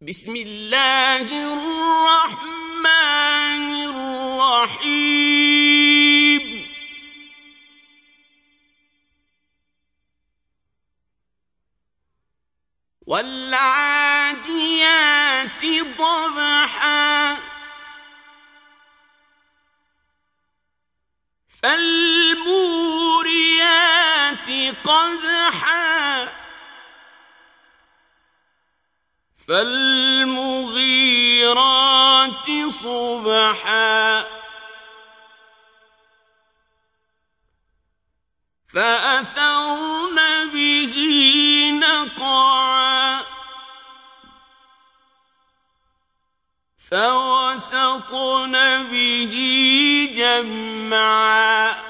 بسم الله الرحمن الرحيم. والعاديات ضبحا. فالموريات قدحا. فالمغيرات صبحا. فأثرن به نقعا. فوسطن به جمعا.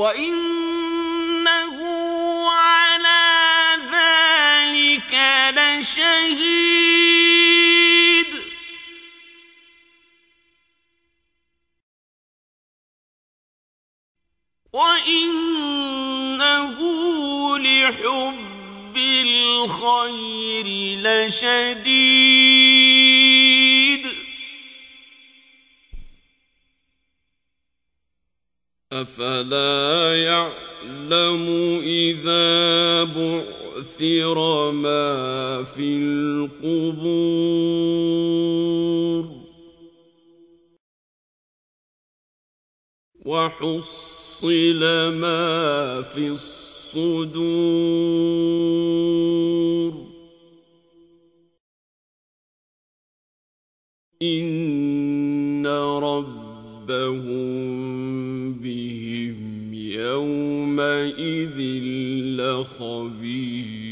وإنه على ذلك لشهيد وإنه لحب الخير لشديد أفلا يعلم إذا بعثر ما في القبور وحصل ما في الصدور إن ربهم بهم يومئذ لخبير